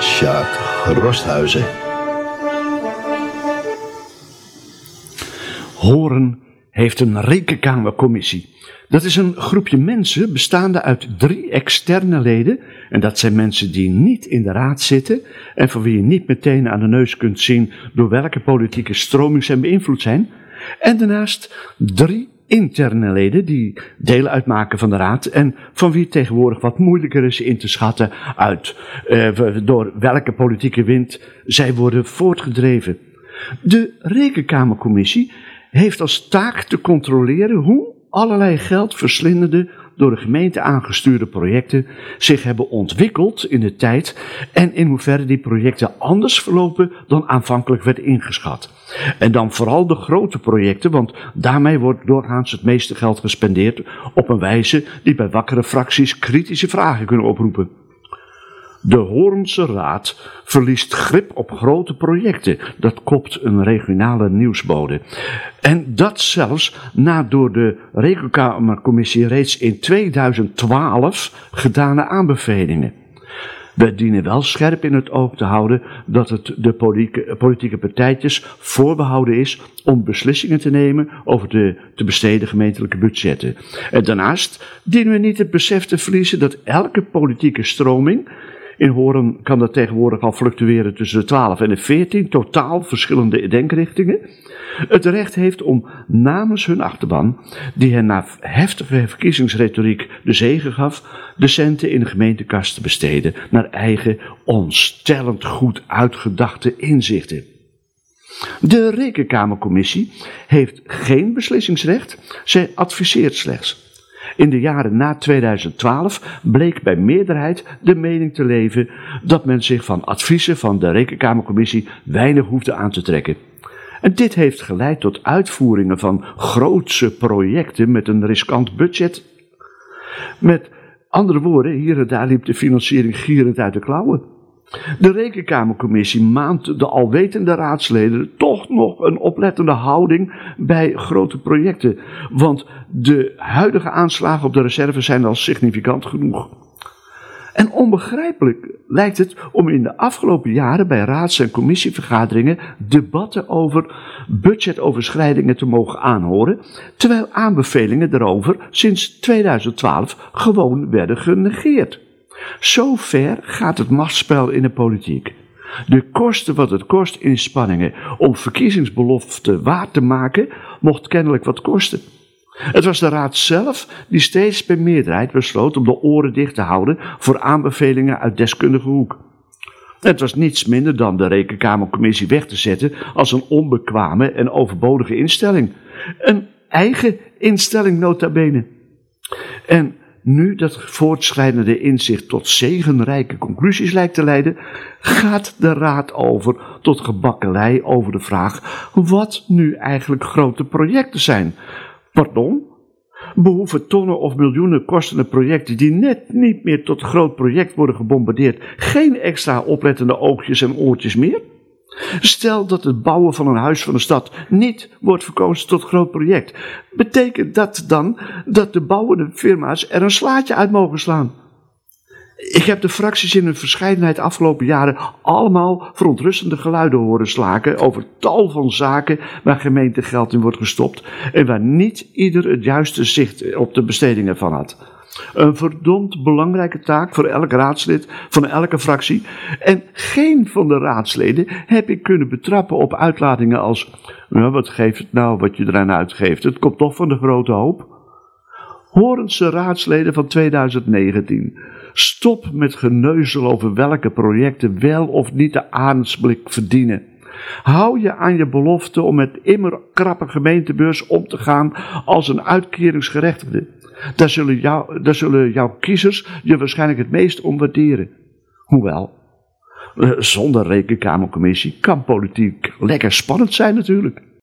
Sjaak Rosthuizen. Horen heeft een rekenkamercommissie. Dat is een groepje mensen bestaande uit drie externe leden. En dat zijn mensen die niet in de raad zitten en van wie je niet meteen aan de neus kunt zien door welke politieke stroming ze beïnvloed zijn. En daarnaast drie interne leden die deel uitmaken van de raad en van wie het tegenwoordig wat moeilijker is in te schatten uit eh, door welke politieke wind zij worden voortgedreven. De Rekenkamercommissie heeft als taak te controleren hoe allerlei geldverslindende, door de gemeente aangestuurde projecten zich hebben ontwikkeld in de tijd en in hoeverre die projecten anders verlopen dan aanvankelijk werd ingeschat. En dan vooral de grote projecten, want daarmee wordt doorgaans het meeste geld gespendeerd op een wijze die bij wakkere fracties kritische vragen kunnen oproepen. De Hoornse Raad verliest grip op grote projecten. Dat kopt een regionale nieuwsbode. En dat zelfs na door de Rekenkamercommissie reeds in 2012 gedane aanbevelingen. We dienen wel scherp in het oog te houden dat het de politieke partijtjes voorbehouden is om beslissingen te nemen over de te besteden gemeentelijke budgetten. En daarnaast dienen we niet het besef te verliezen dat elke politieke stroming in Horen kan dat tegenwoordig al fluctueren tussen de 12 en de 14 totaal verschillende denkrichtingen. Het recht heeft om namens hun achterban, die hen na heftige verkiezingsretoriek de zegen gaf, de centen in de gemeentekast te besteden naar eigen onstellend goed uitgedachte inzichten. De Rekenkamercommissie heeft geen beslissingsrecht, zij adviseert slechts. In de jaren na 2012 bleek bij meerderheid de mening te leven dat men zich van adviezen van de Rekenkamercommissie weinig hoefde aan te trekken. En dit heeft geleid tot uitvoeringen van grootse projecten met een riskant budget. Met andere woorden, hier en daar liep de financiering gierend uit de klauwen. De Rekenkamercommissie maand de alwetende raadsleden toch nog een oplettende houding bij grote projecten. Want de huidige aanslagen op de reserve zijn al significant genoeg. En onbegrijpelijk lijkt het om in de afgelopen jaren bij raads- en commissievergaderingen debatten over budgetoverschrijdingen te mogen aanhoren, terwijl aanbevelingen daarover sinds 2012 gewoon werden genegeerd. Zo ver gaat het machtsspel in de politiek. De kosten wat het kost inspanningen om verkiezingsbeloften waar te maken, mocht kennelijk wat kosten. Het was de raad zelf die steeds bij meerderheid besloot om de oren dicht te houden voor aanbevelingen uit deskundige hoek. Het was niets minder dan de Rekenkamercommissie weg te zetten als een onbekwame en overbodige instelling. Een eigen instelling nota bene. En nu dat voortschrijdende inzicht tot zegenrijke conclusies lijkt te leiden, gaat de raad over tot gebakkelei over de vraag wat nu eigenlijk grote projecten zijn. Pardon? Behoeven tonnen of miljoenen kostende projecten die net niet meer tot groot project worden gebombardeerd, geen extra oplettende oogjes en oortjes meer? Stel dat het bouwen van een huis van de stad niet wordt verkozen tot groot project. Betekent dat dan dat de bouwende firma's er een slaatje uit mogen slaan? Ik heb de fracties in hun verscheidenheid afgelopen jaren allemaal verontrustende geluiden horen slaken over tal van zaken waar gemeentegeld in wordt gestopt en waar niet ieder het juiste zicht op de bestedingen van had. Een verdomd belangrijke taak voor elk raadslid van elke fractie. En geen van de raadsleden heb ik kunnen betrappen op uitlatingen als: nou, wat geeft het nou wat je eraan uitgeeft? Het komt toch van de grote hoop. Horense raadsleden van 2019. Stop met geneuzel over welke projecten wel of niet de aansblik verdienen. Hou je aan je belofte om met immer krappe gemeentebeurs om te gaan als een uitkeringsgerechtigde. Daar zullen, jou, daar zullen jouw kiezers je waarschijnlijk het meest om waarderen. Hoewel, eh, zonder rekenkamercommissie kan politiek lekker spannend zijn natuurlijk.